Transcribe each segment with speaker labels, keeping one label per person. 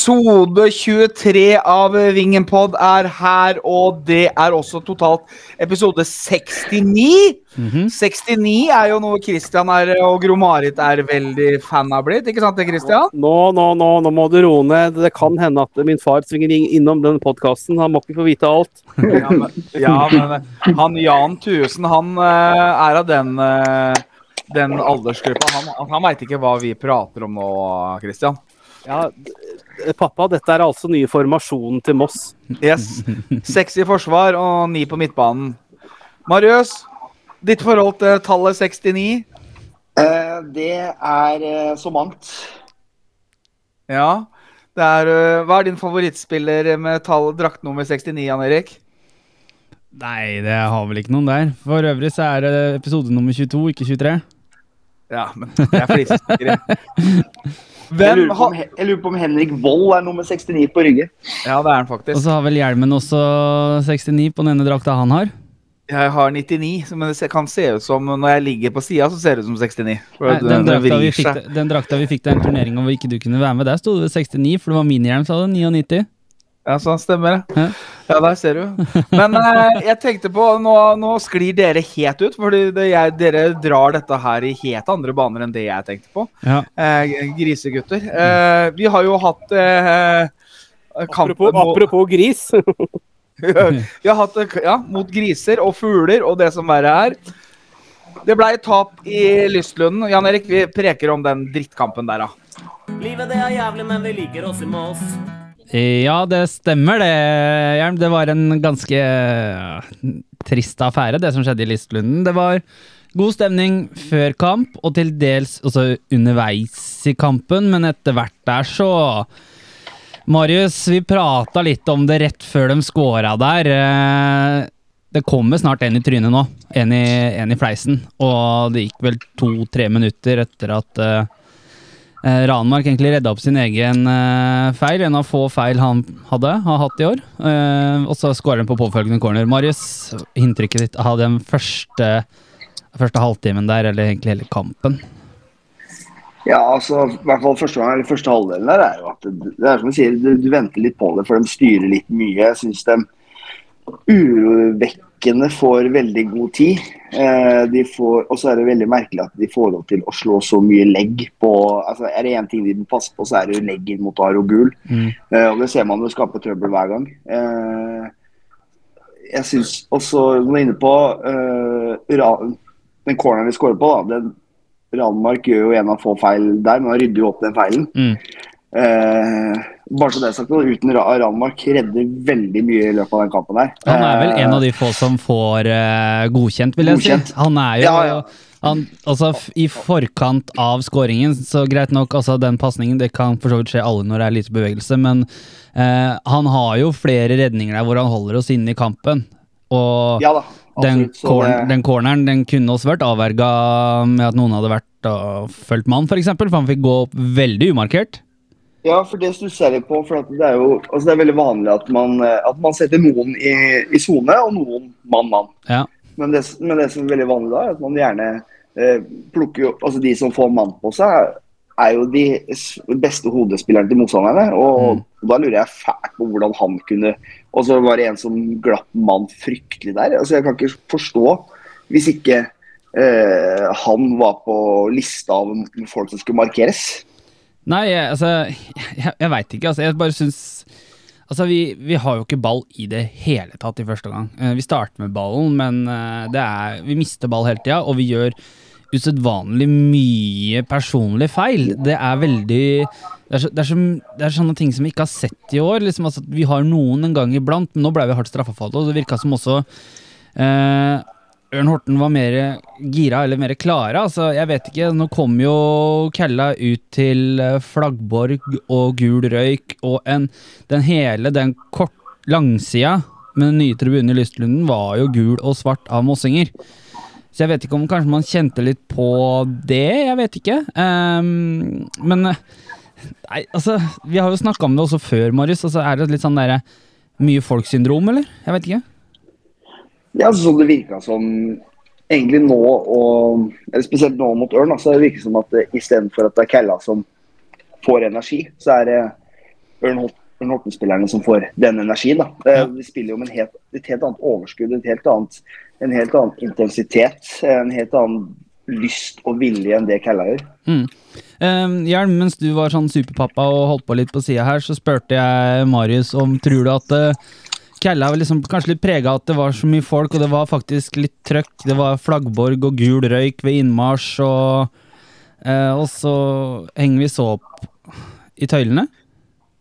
Speaker 1: Episode 23 av Vingenpod er her, og det er også totalt episode 69. 69 er jo noe Christian er, og Gro-Marit er veldig fan av blitt, ikke sant det, Christian?
Speaker 2: Nå, nå, nå, nå må du roe ned. Det kan hende at min far svinger innom den podkasten. Han må ikke få vite alt.
Speaker 1: Ja, men, ja, men eh, han Jan Thuesen, han eh, er av den, eh, den aldersgruppa. Han, han veit ikke hva vi prater om nå, Christian.
Speaker 2: Ja, pappa, dette er altså nye formasjonen til Moss.
Speaker 1: Yes. Seks i forsvar og ni på midtbanen. Marius, ditt forhold til tallet 69?
Speaker 3: Eh, det er eh, så mangt.
Speaker 1: Ja. Det er, øh, hva er din favorittspiller med tall drakt nummer 69, Jan Erik?
Speaker 4: Nei, det har vel ikke noen der. For øvrig så er det episode nummer 22, ikke 23.
Speaker 1: Ja, men det er flisespikkere.
Speaker 3: Jeg lurer, om, jeg lurer på om Henrik Wold er nummer 69 på ryggen.
Speaker 1: Ja, det er han faktisk.
Speaker 4: Og så har vel hjelmen også 69 på den ene drakta han har.
Speaker 1: Jeg har 99, men det kan se ut som når jeg ligger på sida, så ser det ut som 69.
Speaker 4: Nei, den, drakta vi fikk, den drakta vi fikk til en turnering hvor ikke du kunne være med, der sto det 69, for det var minihjelm, sa det. 99.
Speaker 1: Ja, sånn stemmer det.
Speaker 4: Ja.
Speaker 1: Der ser du. Men eh, jeg tenkte på Nå, nå sklir dere helt ut, fordi det, jeg, dere drar dette her i helt andre baner enn det jeg tenkte på.
Speaker 4: Ja.
Speaker 1: Eh, grisegutter. Eh, vi har jo hatt eh, kamp
Speaker 2: Apropos,
Speaker 1: mot-
Speaker 2: apropos gris.
Speaker 1: Vi har hatt ja, mot griser og fugler og det som verre er. Det ble tap i Lystlunden. Jan Erik, vi preker om den drittkampen der, da.
Speaker 5: Livet det er jævlig, men vi liker oss i Moss.
Speaker 4: Ja, det stemmer det, Hjelm. Det var en ganske eh, trist affære, det som skjedde i Listlunden. Det var god stemning før kamp, og til dels også underveis i kampen, men etter hvert der så Marius, vi prata litt om det rett før de scora der. Eh, Det kommer snart en i trynet nå, en i, en i fleisen, og det gikk vel to-tre minutter etter at eh, Ranmark egentlig redda opp sin egen eh, feil, en av få feil han hadde har hatt i år. Eh, og så skårer han på påfølgende corner. Marius, inntrykket ditt av den første, første halvtimen der, eller egentlig hele kampen?
Speaker 3: Ja, altså, i hvert fall første, gang, første halvdelen der er jo at det, det er som du sier, du, du venter litt på det, for de styrer litt mye. Jeg syns de urovekkende får veldig god tid. Eh, de får, og så er det veldig merkelig at de får lov til å slå så mye legg på altså Er det én ting de må passe på, så er det legg inn mot Aro Gul.
Speaker 4: Mm.
Speaker 3: Eh, og det ser man jo skaper trøbbel hver gang. Eh, jeg syns også, som du er inne på, eh, den corneren vi skårer på, da, den Ranmark gjør jo en av få feil der, men han rydder jo opp den feilen.
Speaker 4: Mm.
Speaker 3: Bare så det sagt, uten Ra Ranmark redder veldig mye i løpet av den kampen her.
Speaker 4: Han er vel en av
Speaker 3: Eh,
Speaker 4: de få som får uh, godkjent, vil jeg
Speaker 3: Godkjent.
Speaker 4: si. Han er jo
Speaker 3: Ja, ja.
Speaker 4: Han, altså, I forkant av skåringen, så greit nok, altså den pasningen Det kan for så vidt skje alle når det er lite bevegelse, men uh, han har jo flere redninger der hvor han holder oss inne i kampen. Og
Speaker 3: Ja da.
Speaker 4: den,
Speaker 3: absolutt. Så
Speaker 4: corn,
Speaker 3: det-
Speaker 4: den corneren den kunne også vært avverga med at noen hadde vært og fulgt mann, f.eks., for, eksempel, for han fikk gå opp veldig umarkert.
Speaker 3: Ja, for det stusser jeg litt på. for at Det er jo altså det er veldig vanlig at man, eh, at man setter noen i i sone, og noen mann-mann.
Speaker 4: Ja.
Speaker 3: Men, det- men det som er veldig vanlig da, er at man gjerne eh, plukker jo Altså de som får mann på seg, er jo de beste hodespillerne til motstanderne. Og da lurer jeg fælt på hvordan han kunne Og så var det en som glapp mann fryktelig der. Altså Jeg kan ikke forstå hvis ikke eh, han var på lista av folk som skulle markeres.
Speaker 4: Nei, jeg, altså Jeg, jeg veit ikke, altså. Jeg bare syns Altså, vi, vi har jo ikke ball i det hele tatt i første gang. Eh, vi starter med ballen, men eh, det er Vi mister ball hele tida, og vi gjør usedvanlig mye personlig feil. Det er veldig det er, så, det, er så, det er sånne ting som vi ikke har sett i år. Liksom, altså, vi har noen en gang iblant, men nå ble vi hardt straffefalt, og det virka som også eh, Ørn Horten var mer gira eller mer klare. Altså, jeg vet ikke. Nå kom jo Kella ut til eh, Flaggborg og gul røyk, og en, den hele den kort langsida med den nye tribunen i Lystlunden var jo gul og svart av mossinger. Så jeg vet ikke om kanskje man kjente litt på det, jeg vet ikke. Um, men eh, Nei, altså, vi har jo snakka om det også før, Marius. Altså, er det litt sånn derre mye folksyndrom, eller? Jeg vet ikke.
Speaker 3: Ja, sånn det virka som egentlig nå, og eller spesielt nå mot Ørn, altså, det virker som at det, istedenfor at det er Kella som får energi, så er det Ørn Horten-spillerne som får den energien. da. Eh, De spiller jo med en helt, et helt annet overskudd, helt annet, en helt annen intensitet, en helt annen lyst og vilje enn det Kalla gjør.
Speaker 4: Mm. Um, Jern, mens du var sånn superpappa og holdt på litt på sida her, så spurte jeg Marius om tror du at uh, Kalla var liksom kanskje litt prega at det var så mye folk, og det var faktisk litt trøkk. Det var flaggborg og gul røyk ved innmarsj, og, eh, og så henger vi så opp i tøylene.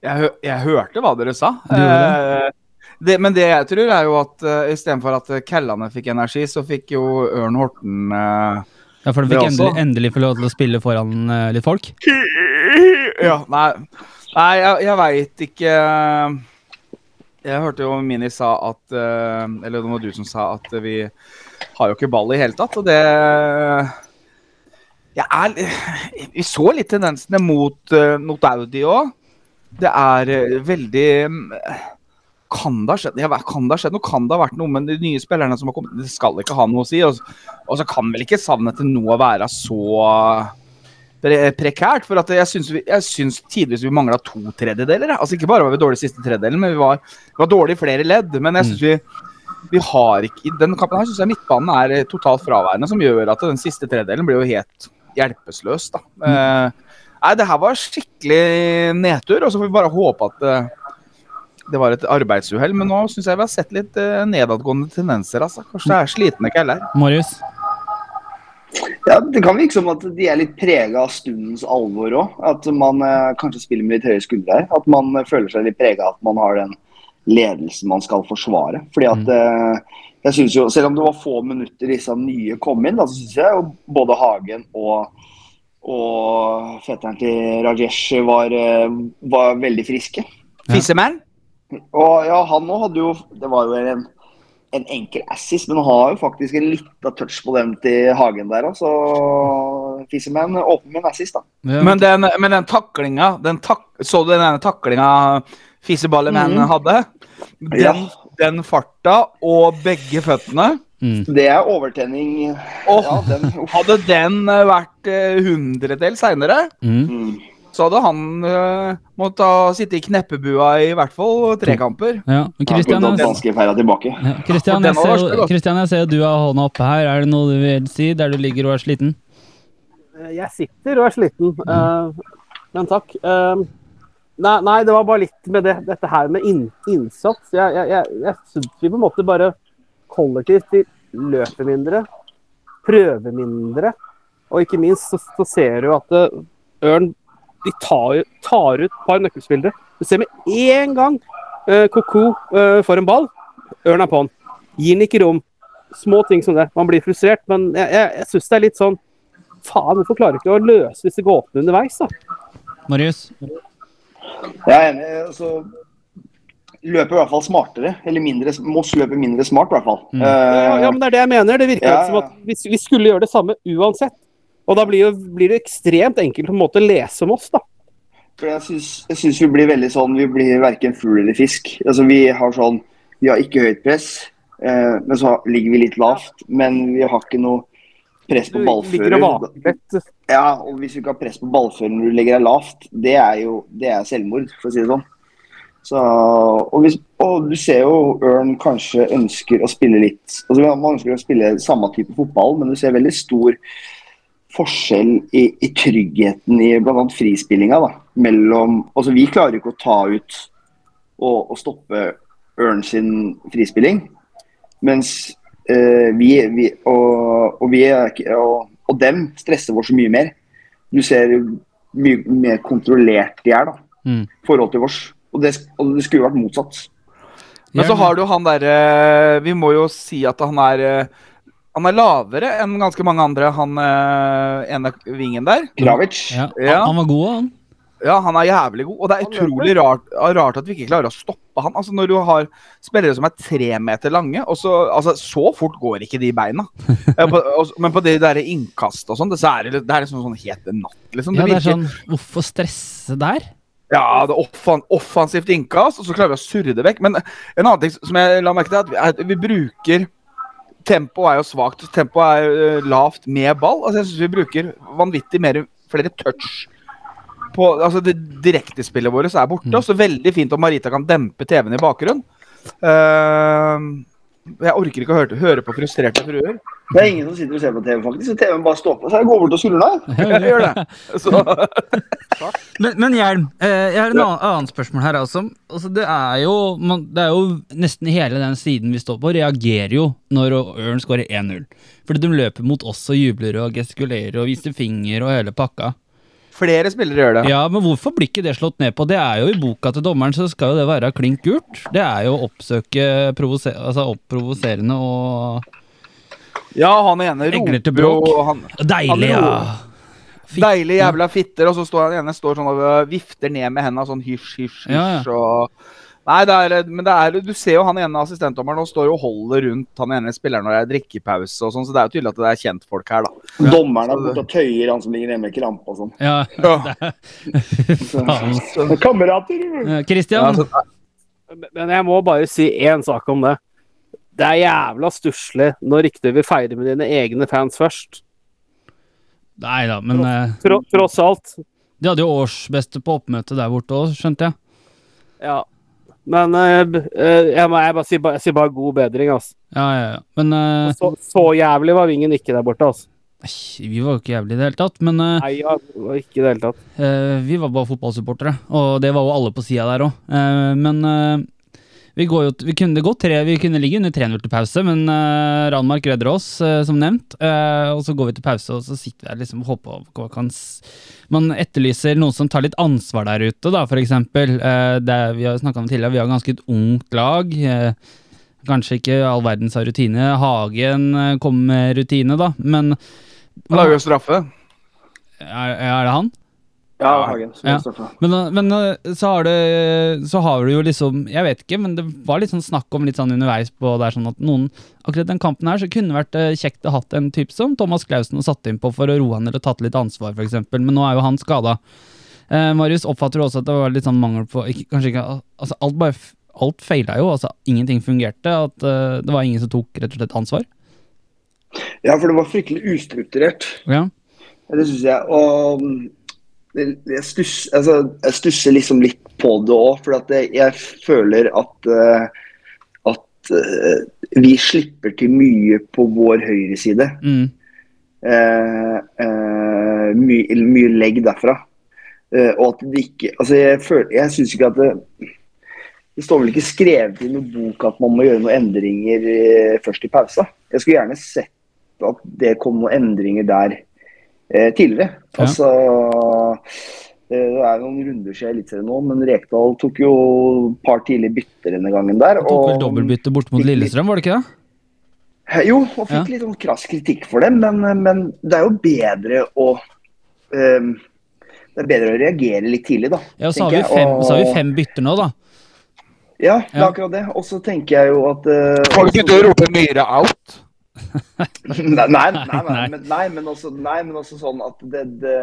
Speaker 1: Jeg, jeg hørte hva dere sa.
Speaker 4: Du
Speaker 1: Eh, det, men det jeg tror, er jo at uh, istedenfor at eh, Kellane fikk energi, så fikk jo Ørn Horten uh,
Speaker 4: Ja, for de fikk endelig, endelig få lov til å spille foran uh, litt folk.
Speaker 1: Ja, nei, nei jeg, jeg veit ikke Jeg hørte jo Mini sa at eh, Eller det var du som sa at vi har jo ikke ball i hele tatt, og det Jeg er Vi så litt tendensene mot, eh, mot Audi òg. Det er eh, veldig kan det ha skjedd ja, kan det ha skjedd noe? Kan det ha vært noe med de nye spillerne som har kommet? Det skal ikke ha noe å si. Og så kan vel ikke savnet til nå være så pre prekært. For at jeg syns, vi, jeg syns tidvis vi mangla to tredjedeler. Altså Ikke bare var vi dårlige siste tredjedelen, men vi var, vi var dårlige i flere ledd. Men jeg syns vi vi har ikke I denne kampen her syns jeg midtbanen er eh, totalt fraværende, som gjør at den siste tredjedelen blir jo helt hjelpeløs. da. Eh, nei, det her var skikkelig nedtur, og så får vi bare håpe at eh, det var et arbeidsuhell. Men nå syns jeg vi har sett litt eh, nedadgående tendenser. altså. Kanskje det er slitne keller.
Speaker 4: Marius?
Speaker 3: Ja, Det kan virke som at de er litt prega av stundens alvor òg. At man eh, kanskje spiller med litt høye skuldre. her. At man eh, føler seg litt prega av at man har den ledelsen man skal forsvare. Fordi at eh, jeg synes jo, Selv om det var få minutter disse nye kom inn, da, så syns jeg jo både Hagen og, og fetteren til Rajesh var, eh, var veldig friske.
Speaker 1: Fissemann?
Speaker 3: Og ja, han òg hadde jo Det var jo en, en enkel assist, men han har jo faktisk en liten touch på den til Hagen der. Så Fissemann åpner med en assist, da.
Speaker 4: Ja.
Speaker 1: Men den, men den taklinga den tak, Så du den ene taklinga Fisseballemann
Speaker 3: mm.
Speaker 1: hadde? Den,
Speaker 3: Ja.
Speaker 1: den farta og begge føttene
Speaker 4: Mm.
Speaker 3: Det er overtenning.
Speaker 1: Oh,
Speaker 3: Ja, den.
Speaker 1: Hadde den vært hundredel seinere,
Speaker 4: Mm.
Speaker 1: Så hadde han uh, måttet sitte i kneppebua i hvert fall tre kamper.
Speaker 4: Ja. Christian, ja. Christian, jeg ser. Christian, jeg ser du har hånda oppe her. Er det noe du vil si der du ligger og er sliten?
Speaker 2: Eh, Jeg sitter og er sliten, uh, men takk. Uh, nei, nei, det var bare litt med det, dette her med inn, innsats. Jeg, jeg, jeg, jeg syns vi på en måte bare kollektivt løper mindre, prøver mindre. Og ikke minst så, så ser du at Ørn de tar, tar ut et par nøkkelspillere. Du ser med én gang uh, Koko eh, får en ball, Ørn er på han. Gir den ikke rom. Små ting som det. Man blir frustrert, men jeg, jeg, jeg syns det er litt sånn Faen, hvorfor klarer du ikke å løse disse gåtene underveis, da?
Speaker 4: Marius?
Speaker 3: Jeg er enig. altså Løper i hvert fall smartere. Eller mindre, Moss løper mindre smart, i hvert fall.
Speaker 4: Mm.
Speaker 2: Uh, ja,
Speaker 3: Eh,
Speaker 2: ja, men det er det jeg mener. Det virker
Speaker 3: Ja,
Speaker 2: ja. som at vi, vi skulle gjøre det samme uansett. Og da blir, jo, blir det ekstremt enkelt på en måte å lese om oss, da.
Speaker 3: For jeg syns, vi blir veldig sånn Vi blir verken fugl eller fisk. Altså Vi har sånn Vi har ikke høyt press, eh, men så ligger vi litt lavt. Men vi har ikke noe press på ballfører. Ja, og hvis du ikke har press på ballfører når du legger deg lavt, det er jo det er selvmord, for å si det sånn. Så, og, hvis, og du ser jo Ørn kanskje ønsker å spille litt altså Man ønsker å spille samme type fotball, men du ser veldig stor forskjell i, i tryggheten i bl.a. frispillinga. da, mellom, altså Vi klarer ikke å ta ut og, og stoppe Ørn sin frispilling, mens eh, vi, vi, og, og, vi og, og dem stresser vår så mye mer. Du ser mye mer kontrollert de er da,
Speaker 4: Mm.
Speaker 3: i forhold til vårs. Og det, og det skulle vært motsatt.
Speaker 1: Men så har du han derre Vi må jo si at han er eh, Han er lavere enn ganske mange andre, han uh, ene vingen der.
Speaker 3: Kravic.
Speaker 4: Ja,
Speaker 1: Ja.
Speaker 4: Han var god, han.
Speaker 1: Ja, han er jævlig god. Og det er utrolig rart, rart at vi ikke klarer å stoppe han. Altså Når du har spillere som er tre meter lange, og så, altså, så fort går ikke de beina. Eh, men på de der innkast og sånn, det, så er det, det er liksom sånn helt natt, liksom.
Speaker 4: Ja,
Speaker 1: Det
Speaker 4: det er sånn Hvorfor stresse der?
Speaker 1: ja, det er offan, offensivt innkast, og så klarer vi å surre det vekk. Men en annen ting som jeg la merke til, er at vi, er, vi bruker Tempoet er jo svakt. Tempoet er eh, lavt med ball. Altså, jeg syns vi bruker vanvittig mer, flere touch på altså det Direktespillet vårt er borte.
Speaker 4: Mm.
Speaker 1: Så veldig fint om Marita kan dempe TV-en i bakgrunnen. Eh, jeg orker ikke å høre, høre på frustrerte fruer.
Speaker 3: Det er ingen som sitter og ser på TV, faktisk. TV-en bare står på. Så jeg går bort og skrur den av.
Speaker 1: Gjør det. Så,
Speaker 4: Men, men Hjelm, eh, jeg har en annen, annet spørsmål her. Altså. Altså, det, er jo, man, det er jo nesten hele den siden vi står på, reagerer jo når Ørn skårer 1-0. Fordi de løper mot oss og jubler og gestikulerer og viser finger og hele pakka.
Speaker 1: Flere spillere gjør det.
Speaker 4: Ja, men hvorfor blir ikke det slått ned på? Det er jo i boka til dommeren, så skal jo det være klink gult. Det er jo å oppsøke altså oppprovoserende og
Speaker 1: Ja, han ene roper jo han,
Speaker 4: Deilig, ja! Fitte.
Speaker 1: Deilig jævla fitter, og så står han ene står sånn og vifter ned med hendene sånn hysj, hysj, hysj.
Speaker 4: Ja, ja.
Speaker 1: Og... Nei, det er, men det er, du ser jo han ene assistentdommeren og står jo og holder rundt han ene spilleren når det er drikkepause og sånn, så det er jo tydelig at det er kjentfolk her, da.
Speaker 3: Dommeren er borte og tøyer han som ligger nede med krampe og sånn.
Speaker 4: Ja,
Speaker 1: Ja.
Speaker 3: Kamerater!
Speaker 4: Kristian.
Speaker 1: Ja, så,
Speaker 2: Men jeg må bare si én sak om det. Det er jævla stusslig når ikke du vil feire med dine egne fans først.
Speaker 4: Nei da, men Tross,
Speaker 2: Tro, tross alt.
Speaker 4: de hadde jo årsbeste på oppmøtet der borte òg, skjønte jeg.
Speaker 2: Ja. Men uh, jeg, må, jeg, bare sier, bare, sier bare god bedring, altså.
Speaker 4: Ja, ja, ja. Men uh,
Speaker 2: Så, så jævlig var Vingen ikke der borte, altså.
Speaker 4: vi var jo ikke jævlig i det hele tatt. Men
Speaker 2: Nei, ja, vi var ikke i det hele tatt.
Speaker 4: vi var bare fotballsupportere, og det var jo alle på sida der òg. men vi, går jo, vi kunne gå tre, vi kunne ligge under 3-0 til pause, men uh, Ranmark redder oss, uh, som nevnt. Uh, og så går vi til pause, og så sitter vi der liksom og håper på kan Man etterlyser noen som tar litt ansvar der ute, da, eksempel. Eh, det vi har snakka om tidligere, vi har ganske et ungt lag. Kanskje ikke all verdens har rutine. Hagen kommer med rutine, da, men
Speaker 1: han lager jo straffe.
Speaker 4: er, er det han?
Speaker 3: Ja, Hagen.
Speaker 4: Ja. Men, uh, men uh, så har det Så har du jo liksom Jeg vet ikke, men det var litt sånn snakk om litt sånn underveis på det er sånn at noen Akkurat den kampen her så kunne det vært uh, kjekt å hatt en type som Thomas Clausen og satt inn på for å roe han eller tatt litt ansvar, f.eks. Men nå er jo han skada. Eh, Marius, oppfatter du også at det var litt sånn mangel på ikke, Kanskje ikke Altså, alt bare Alt feila jo. Altså, ingenting fungerte. At uh, det var ingen som tok rett og slett ansvar.
Speaker 3: Ja, for det var fryktelig ustrukturert.
Speaker 4: Ja.
Speaker 3: Det syns jeg. Og jeg, stuss, altså, jeg stusser liksom litt på det òg, for at jeg, jeg føler at uh, at uh, vi slipper til mye på vår høyreside.
Speaker 4: Mm.
Speaker 3: Uh, eh, mye, legg derfra. Og at det ikke Altså, jeg føler Jeg syns ikke at det Det står vel ikke skrevet i noen bok at man må gjøre noen endringer først i pausa. Jeg skulle gjerne sett at det kom noen endringer der eh, tidligere.
Speaker 4: Ja.
Speaker 3: Altså eh, Det er noen runder siden Eliteserien nå, men Rekdal tok jo et par tidlige bytter denne gangen der.
Speaker 4: Han tok vel
Speaker 3: og-
Speaker 4: dobbeltbytte bort mot Lillestrøm, var det ikke det?
Speaker 3: Eh, Jo, og fikk
Speaker 4: Ja.
Speaker 3: litt sånn krass kritikk for det, men, men det er jo bedre å um, Det er bedre å reagere litt tidlig, da.
Speaker 4: Ja, så har, vi
Speaker 3: fem,
Speaker 4: fem, så har vi fem bytter nå, da.
Speaker 3: Ja, det er akkurat det. Og så tenker jeg jo at uh,
Speaker 1: Får du ikke å rope Myhre out?
Speaker 3: Nei, nei, nei, men, nei, men også, nei, men også sånn at det, det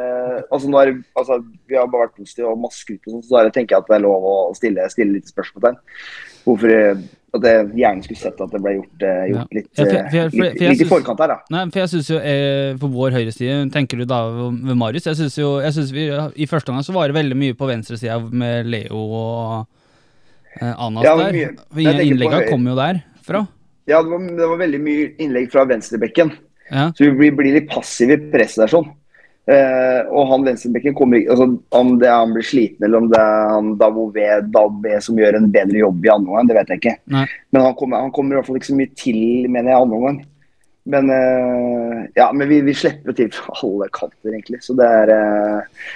Speaker 3: altså nå er, altså, Vi har bare vært positive og masse skryt, og sånn, så tenker jeg at det er lov å stille, stille litt spørsmålstegn. Hvorfor eh, at jeg gjerne skulle sett at det ble gjort, eh, gjort litt,
Speaker 4: Ja, for-
Speaker 3: eh,
Speaker 4: for for
Speaker 3: litt,
Speaker 4: for jeg
Speaker 3: litt i forkant her, da.
Speaker 4: Nei, for jeg synes jo eh, På vår høyreside, tenker du da ved Marius? Jeg synes jo jeg synes vi, I første omgang så var det veldig mye på venstresida med Leo og eh, Anas
Speaker 3: Ja,
Speaker 4: der.
Speaker 3: høyre-
Speaker 4: kom jo der fra.
Speaker 3: Ja, det var, det var veldig mye innlegg fra venstrebekken.
Speaker 4: Ja.
Speaker 3: Så vi blir, blir litt passive i presset der sånn. Eh, og han venstrebekken kommer ikke altså, Om det er han blir sliten, eller om det er han Davové Dabbe som gjør en bedre jobb i andre omgang, det vet jeg ikke.
Speaker 4: Nei.
Speaker 3: Men han kommer, han kommer i hvert fall ikke så mye til, mener jeg, andre omgang. Men eh, ja, men vi, vi slipper til fra alle kanter, egentlig. Så det er eh,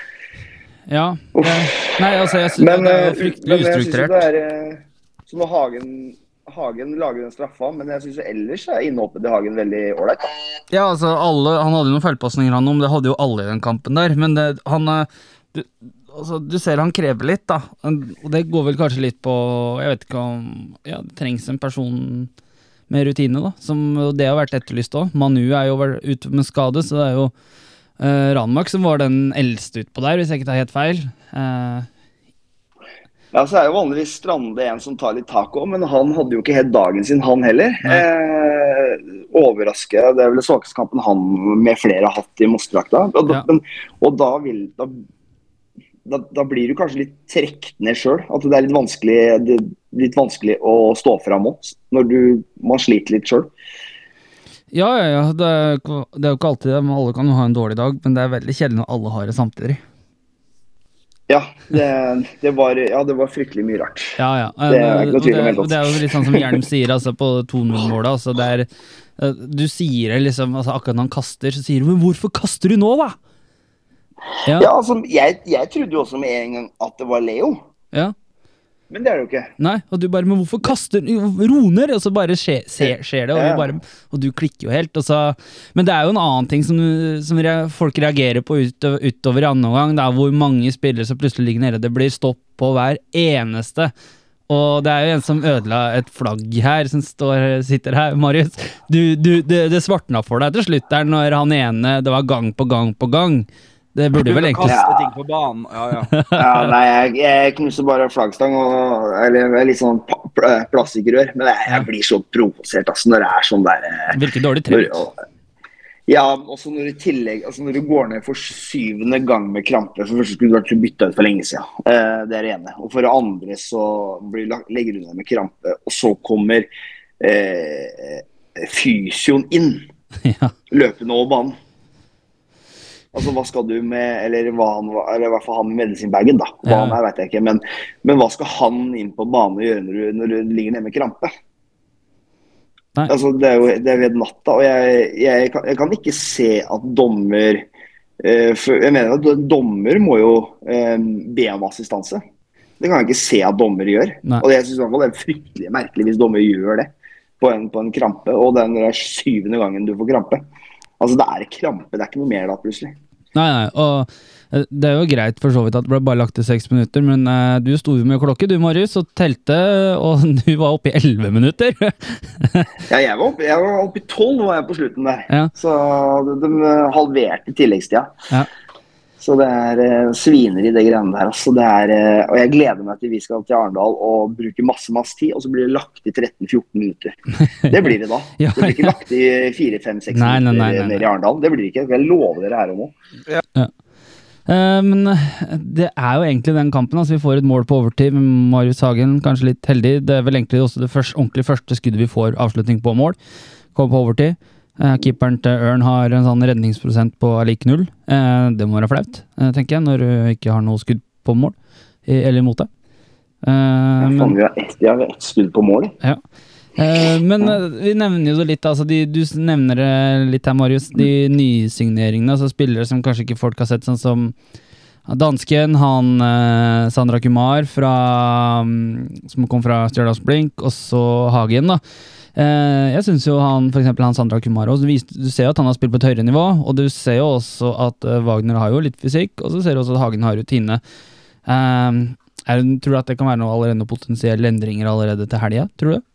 Speaker 4: ja. Eh, Nei, altså, jeg
Speaker 3: syns
Speaker 4: det er fryktelig ustrukturert.
Speaker 3: men jeg synes det er eh, Så når Hagen, Hagen lager den straffa, men jeg syns ellers er innhoppet til Hagen veldig ålreit.
Speaker 4: Ja, altså, alle, han hadde jo noen feilpasninger, han om det hadde jo alle i den kampen der. Men det, han eh, du, altså, du ser han krever litt, da. Og det går vel kanskje litt på Jeg vet ikke om Ja, det trengs en person med rutine, da. Som det har vært etterlyst òg. Manu er jo ute med skade, så det er jo Uh, Ranmark som var den eldste utpå der, hvis jeg ikke tar helt feil. Eh,
Speaker 3: Ja, så er jo vanligvis Strande en som tar litt tak òg, men han hadde jo ikke helt dagen sin, han heller. Eh, overraske. Det er vel den svakeste kampen han med flere har hatt i Mossedrakta. Og,
Speaker 4: Ja.
Speaker 3: og da vil da, da, da blir du kanskje litt trukket ned sjøl. At det er litt vanskelig, det, litt vanskelig å stå fram mot når du, man sliter litt sjøl.
Speaker 4: Ja, ja, ja. Det er, det er jo ikke alltid det, alle kan jo ha en dårlig dag, men det er veldig kjedelig når alle har det samtidig.
Speaker 3: Ja, det, det, var, ja, det var fryktelig mye rart.
Speaker 4: Ja, ja.
Speaker 3: Det er ikke noe tvil om
Speaker 4: det,
Speaker 3: helt
Speaker 4: det er jo litt sånn som Hjelm sier altså, på 2-0-målet. Altså, eh, du sier liksom altså, Akkurat når han kaster, så sier du 'men hvorfor kaster du nå', da? Ja,
Speaker 3: Ja, altså, jeg, jeg trodde jo også med en gang at det var Leo,
Speaker 4: ja.
Speaker 3: Men det er det jo ikke.
Speaker 4: Nei, og du bare 'men hvorfor kaster Ro roner, Og så bare skje, se, skjer det, og,
Speaker 3: Ja.
Speaker 4: bare, og du klikker jo helt. Så, men det er jo en annen ting som, som folk reagerer på utover, utover i annen omgang. Det er hvor mange spillere som plutselig ligger nede. Det blir stopp på hver eneste. Og det er jo en som ødela et flagg her, som står, sitter her. Marius, du, du, det, det svartna for deg til slutt der når han ene Det var gang på gang på gang. Det burde vel egentlig
Speaker 1: Kaste ting på banen. Ja, ja.
Speaker 3: Ja, nei, jeg, jeg knuser bare flaggstang og eller, er litt sånn plastikkrør. Men jeg, jeg blir så provosert altså, når det er sånn der eh,
Speaker 4: Virker dårlig
Speaker 3: når,
Speaker 4: trent.
Speaker 3: og- Ja, også når du tillegg altså når du går ned for syvende gang med krampe For det første skulle du vært bytta ut for lenge siden. Eh, det er det ene. Og for det andre så blir, legger du ned med krampe, og så kommer eh, fysioen inn
Speaker 4: Ja.
Speaker 3: løpende over banen. Altså, hva skal du med Eller, hva han, eller i hvert fall han med medisinbagen, da. Hva
Speaker 4: Ja.
Speaker 3: han er, vet jeg ikke. Men, men hva skal han inn på banen og gjøre når du, når du ligger nede med krampe?
Speaker 4: Nei.
Speaker 3: Altså, det er jo det er ved natta, og jeg, jeg, kan, jeg kan ikke se at dommer eh, for, Jeg mener at dommer må jo eh, be om assistanse. Det kan jeg ikke se at dommer gjør.
Speaker 4: Nei.
Speaker 3: Og jeg synes det er fryktelig merkelig hvis dommer gjør det på en, på en krampe, og den der syvende gangen du får krampe. Altså, det er krampe, det er ikke noe mer da, plutselig.
Speaker 4: Nei, nei, og eh, det er jo greit for så vidt at det ble bare lagt til seks minutter, men uh, du sto jo med klokke, du Marius, og telte, og du var oppe i elleve minutter.
Speaker 3: Ja, jeg var oppe, jeg var oppe i tolv var jeg på slutten der.
Speaker 4: Ja.
Speaker 3: Så de, de halverte tilleggstida.
Speaker 4: Ja.
Speaker 3: Så det er uh, svineri, det greiene der. Altså, det er, eh, og jeg gleder meg til vi skal til Arendal og bruke masse masse tid, og så blir det lagt i 13-14 minutter. Det blir det da.
Speaker 4: Ja,
Speaker 3: det blir ikke lagt i 4-5-6
Speaker 4: Nei, nei,
Speaker 3: minutter nede i Arendal. Det blir det ikke. Jeg lover dere her og nå.
Speaker 4: Eh, men eh, det er jo egentlig den kampen. altså Vi får et mål på overtid med Marius Hagen, kanskje litt heldig. Det er vel egentlig også det første, ordentlig første skuddet vi får avslutning på mål. Kommer på overtid. Eh, keeperen til Ørn har en sånn redningsprosent på lik null. Eh, det må være flaut, eh, tenker jeg, når du ikke har noe skudd på mål. Eller imot det. Eh, men-
Speaker 3: vi har ett ett skudd på mål.
Speaker 4: Ja. Men vi nevner jo det litt, altså de, du nevner det litt her, Marius. De nysigneringene, altså spillere som kanskje ikke folk har sett, sånn som dansken, han eh, Sandra Kumar fra, mm, som kom fra Stjørdals Blink, og så Hagen, da. Eh, jeg syns jo han, for eksempel han Sandra Kumar også, du, vis- du ser jo at han har spilt på et høyere nivå, og du ser jo også at eh, Wagner har jo litt fysikk, og så ser du også at Hagen har rutine. Eh, er, det- tror at det kan være noe allerede noen potensielle endringer allerede til helga? Tror du?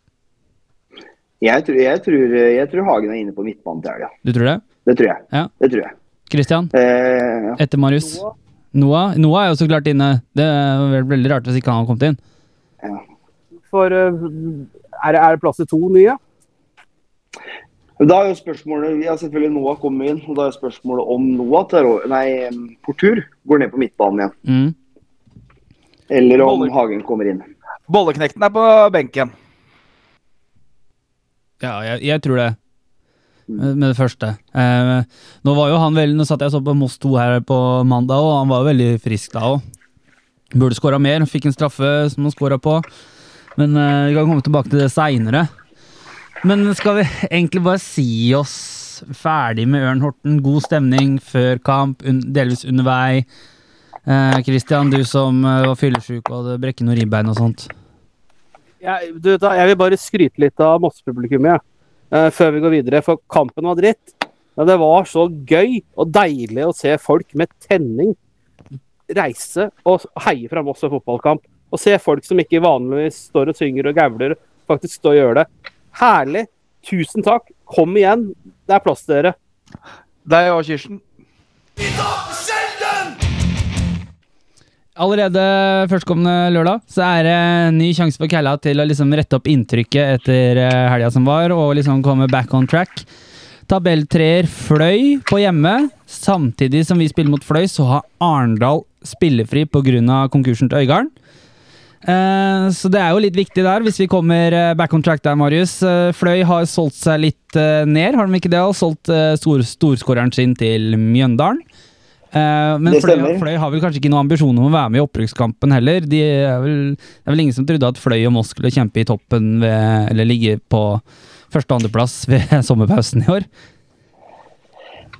Speaker 3: Jeg tror, jeg, tror, jeg tror Hagen er inne på midtbanen til helga.
Speaker 4: Du tror det?
Speaker 3: Det tror jeg.
Speaker 4: Ja.
Speaker 3: Det tror jeg.
Speaker 4: Christian,
Speaker 3: Eh,
Speaker 4: etter Marius. Noah Noah er jo så klart inne. Det er veldig rart hvis ikke han har kommet inn.
Speaker 2: For eh, er, det- er det plass til to nye?
Speaker 3: Da er jo spørsmålet ja selvfølgelig Noah kommer inn, og da er spørsmålet om Noah tar, nei, Portur går ned på midtbanen igjen.
Speaker 4: Mm.
Speaker 3: Eller om
Speaker 1: Boller.
Speaker 3: Hagen kommer inn.
Speaker 1: Bolleknekten er på benken.
Speaker 4: Ja, jeg, jeg tror det. Med med det første. Eh, nå var jo han veldig Nå satt jeg så på Moss 2 her på mandag, og han var jo veldig frisk da òg. Burde skåra mer. Fikk en straffe som han skåra på. Men eh, vi kan komme tilbake til det seinere. Men skal vi egentlig bare si oss ferdig med Ørn Horten? God stemning før kamp, un delvis under vei. Eh, Christian, du som eh, var fyllesyk og hadde brekket noen ribbein og sånt.
Speaker 2: Jeg, du, da, jeg vil bare skryte litt av Moss-publikummet eh, før vi går videre. For kampen var dritt. Men det var så gøy og deilig å se folk med tenning reise og heie fram også og fotballkamp. Og se folk som ikke vanligvis står og synger og gauler, faktisk stå og gjøre det. Herlig. Tusen takk. Kom igjen. Det er plass til dere.
Speaker 1: Deg og Kirsten.
Speaker 4: Allerede førstkommende lørdag så er det en ny sjanse for Kalla til å liksom rette opp inntrykket etter eh, helga som var, og liksom komme back on track. Tabelltreer Fløy på hjemme. Samtidig som vi spiller mot Fløy, så har Arendal spillefri pga. konkursen til Øygarden. Eh, så det er jo litt viktig der, hvis vi kommer eh, back on track der, Marius. Fløy har solgt seg litt ned, har de ikke det? Og solgt stor, storskåreren sin til Mjøndalen. Eh, men Fløy. Fløy har vel kanskje ikke noen ambisjoner om å være med i opprykkskampen heller. De er vel, det er vel ingen som trodde at Fløy og Moss skulle kjempe i toppen ved, eller ligge på første- og andreplass ved sommerpausen i år.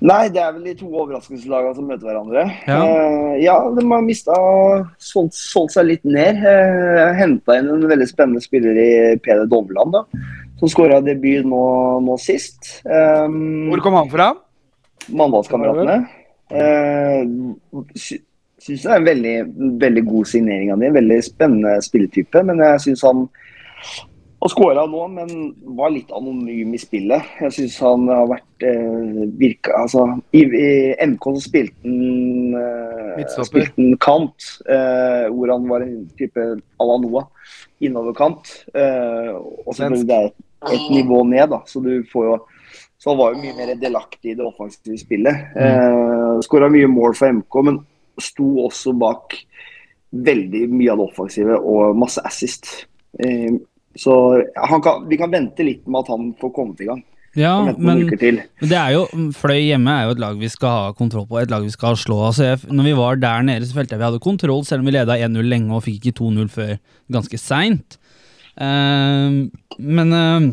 Speaker 3: Nei, det er vel de to overraskelseslagene som møter hverandre.
Speaker 4: Ja.
Speaker 3: Eh, ja de har mista solgt, solgt seg litt ned. Uh, Henta inn en veldig spennende spiller i Peder Dovland, da, som skåra debut nå, nå sist. Um,
Speaker 1: Hvor kom han fra?
Speaker 3: Mandalskameratene. Uh, sy syns det er en veldig, veldig god signering av dem. Veldig spennende spilletype. Men jeg syns han har skåra nå, men var litt anonym i spillet. Jeg syns han har vært eh, virka Altså, i, i MK så spilte han eh, spilte han kant, eh, hvor han var en type à la Noah. Innoverkant. Eh, og selvfølgelig det er et, et nivå ned, da, så du får jo så han var jo mye mer delaktig i det offensive spillet. Eh, Skåra mye mål for MK, men sto også bak veldig mye av det offensive og masse assist. Eh, så han kan, vi kan vente litt med at han får kommet i gang.
Speaker 4: Ja, men. Men det er jo, Fløy hjemme er jo et lag vi skal ha kontroll på, et lag vi skal slå. Altså jeg, når vi var der nede, så følte jeg vi hadde kontroll, selv om vi leda 1-0 lenge og fikk ikke 2-0 før ganske seint. men uh,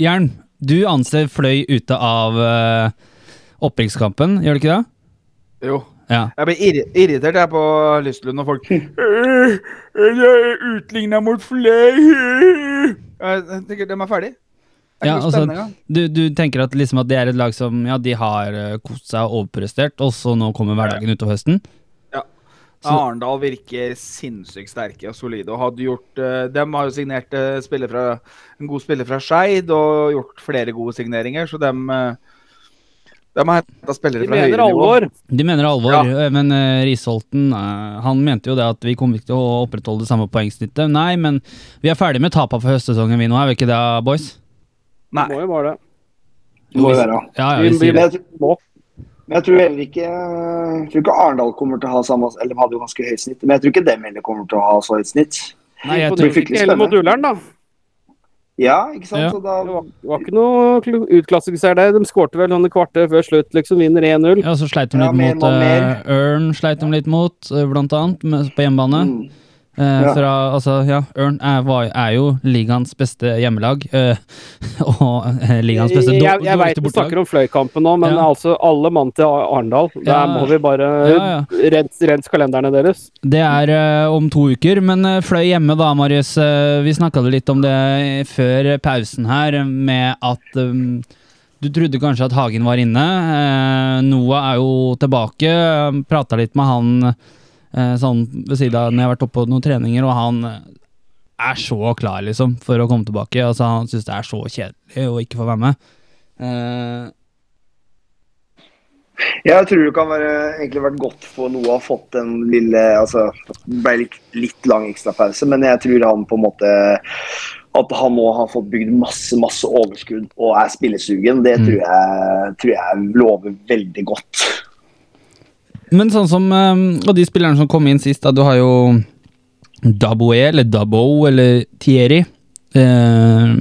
Speaker 4: Jern, du anser Fløy ute av uh, opprykkskampen, gjør du ikke det?
Speaker 1: Jo.
Speaker 4: Ja.
Speaker 1: Jeg blir irri irritert jeg på Lystlund og folk Jeg er utligna mot Fløy. Jeg tenker de er ferdig. Er
Speaker 4: Ja, altså. Du, du tenker at, liksom at det er et lag som ja, de har kost seg og overprestert, og så nå kommer hverdagen utover høsten? Så-
Speaker 1: Arendal virker sinnssykt sterke og solide. og hadde gjort, eh, dem har jo signert eh, spiller fra, en god spiller fra Skeid og gjort flere gode signeringer, så dem, eh, dem har henta spillere
Speaker 2: De
Speaker 1: fra høyere nivå.
Speaker 4: De mener alvor,
Speaker 1: Ja.
Speaker 4: men uh, Risholten han mente jo det at vi kommer ikke til å opprettholde det samme poengsnittet. Nei, men vi er ferdig med tapa for høstsesongen vi nå, er vi ikke det, boys?
Speaker 1: Nei.
Speaker 2: Det Må jo bare det.
Speaker 3: Det må jo være.
Speaker 4: Ja, ja,
Speaker 2: Vi-
Speaker 4: vi
Speaker 2: vi-
Speaker 3: Men jeg, tror- heller ikke Jeg tror ikke Arendal kommer til å ha samme Eller de hadde jo ganske høyt snitt, men jeg tror ikke dem heller kommer til å ha så høyt snitt.
Speaker 4: Nei, jeg
Speaker 3: tror-
Speaker 2: ikke heller mot. Ullern, da.
Speaker 3: Ja, ikke sant?
Speaker 4: Ja.
Speaker 3: Så da,
Speaker 2: Det var, det var ikke noe utklassifisert der. De skårte vel sånn i kvarter før slutt, liksom. Vinner 1-0.
Speaker 4: Ja, så sleit de
Speaker 3: Ja,
Speaker 4: litt
Speaker 3: mer
Speaker 4: mot eh, Ørn, sleit de litt mot, eh, blant annet, på hjemmebane.
Speaker 3: mm.
Speaker 4: Eh,
Speaker 3: Ja.
Speaker 4: fra, altså, ja, Ørn er, er jo ligaens beste hjemmelag, Øh, og eh, ligaens beste dår-
Speaker 2: jeg, jeg veit du snakker om Fløykampen nå, men
Speaker 4: Ja.
Speaker 2: altså alle mann til Arendal. Der
Speaker 4: Ja.
Speaker 2: må vi bare
Speaker 4: ja.
Speaker 2: rens, kalenderne deres.
Speaker 4: Det er øh, om to uker, men øh, Fløy hjemme da, Marius. vi snakka litt om det før pausen her, med at du trodde kanskje at Hagen var inne. Noah er jo tilbake. Prata litt med han sånn ved siden av når jeg har vært oppe på noen treninger, og han eh, er så klar, liksom, for å komme tilbake. Altså, han syns det er så kjedelig å ikke få være med. Uh...
Speaker 3: Jeg tror det kan være, egentlig vært godt for noe å ha fått en lille altså, ble litt, litt lang ekstrapause, men jeg tror han på en måte At han nå har fått bygd masse masse overskudd og er spillesugen, det
Speaker 4: Mm.
Speaker 3: tror, jeg, tror jeg lover veldig godt.
Speaker 4: Men sånn som eh, Og de spillerne som kom inn sist, da, du har jo Daboe, eller Dabo, eller Thierry. Eh,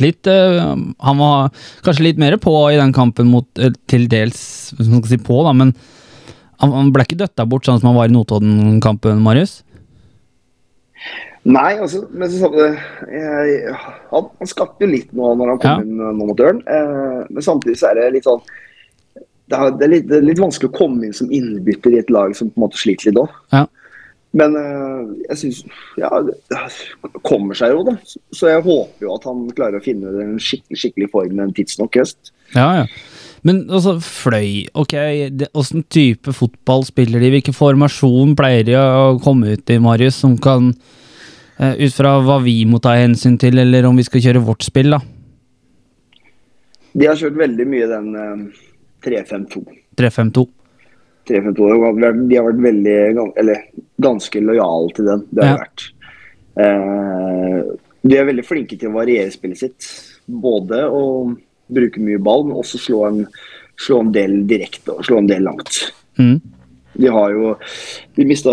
Speaker 4: litt eh, Han var kanskje litt mer på i den kampen mot eh, Til dels Hvis man skal si på, da, men han, han ble ikke døtta bort sånn som han var i Notodden-kampen, Marius?
Speaker 3: Nei, altså, men så, jeg, han, han skapte jo litt nå når han kom
Speaker 4: Ja.
Speaker 3: inn nå mot døren. Eh, men samtidig så er det litt sånn det er, det, er litt, det er litt vanskelig å komme inn som innbytter i et lag som på en måte sliter litt òg.
Speaker 4: Ja.
Speaker 3: Men eh, jeg syns Ja, det kommer seg jo, da. Så- jeg håper jo at han klarer å finne en skikkelig, skikkelig form en tidsnok høst.
Speaker 4: Ja, ja. Men altså, Fløy, ok, åssen type fotball spiller de? Hvilken formasjon pleier de å komme ut i, Marius, som kan eh, Ut fra hva vi må ta hensyn til, eller om vi skal kjøre vårt spill, da?
Speaker 3: De har kjørt veldig mye den eh, 3-5-2.
Speaker 4: 3-5-2.
Speaker 3: 3-5-2. De har vært- veldig, eller ganske lojale til den. Det har
Speaker 4: Ja.
Speaker 3: vært. Eh, de er veldig flinke til å variere spillet sitt. Både å bruke mye ball, men også slå en, slå en del direkte og slå en del langt.
Speaker 4: Mm.
Speaker 3: De har jo De mista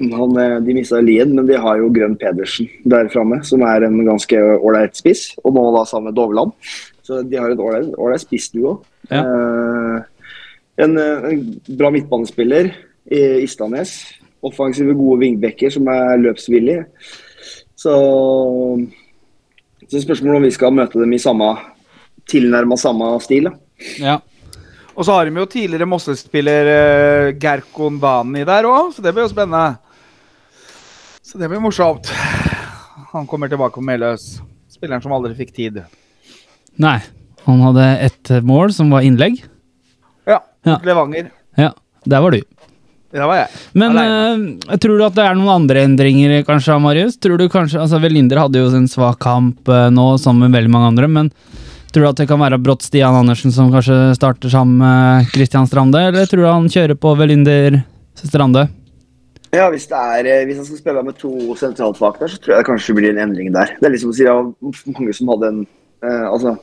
Speaker 3: han, eh, de mista Lien, men de har jo Grønn Pedersen der framme, som er en ganske ålreit spiss. Og nå da sammen med Dovland. Så de har en ålreit ålreit spissduo.
Speaker 4: Ja.
Speaker 3: Eh, en, eh, en bra midtbanespiller i Istanes. Offensive, gode vingbekker som er løpsvillige. Så så spørsmålet om vi skal møte dem i samme tilnærma samme stil. da.
Speaker 4: Ja.
Speaker 1: Og så har de jo tidligere Mosse-spiller uh, Gerkon Bani der òg, så det blir jo spennende. Så det blir morsomt. Han kommer tilbake på Meløs. Spilleren som aldri fikk tid.
Speaker 4: Nei. Han hadde ett mål, som var innlegg.
Speaker 1: Ja.
Speaker 4: Ja.
Speaker 1: Levanger.
Speaker 4: Ja, der var du.
Speaker 1: Der var jeg.
Speaker 4: Men eh, tror du at det er noen andre endringer, kanskje, Marius? Tror du kanskje, altså Velinder hadde jo en svak kamp uh, nå, sammen med veldig mange andre, men tror du at det kan være brått Stian Andersen som kanskje starter sammen med Christian Strande, eller tror du han kjører på Velinder Strande?
Speaker 3: Ja, hvis, det er, eh, hvis han skal spille med to sentralt bak der, så tror jeg det kanskje blir en endring der. Det er liksom å si var mange som hadde en uh, Altså,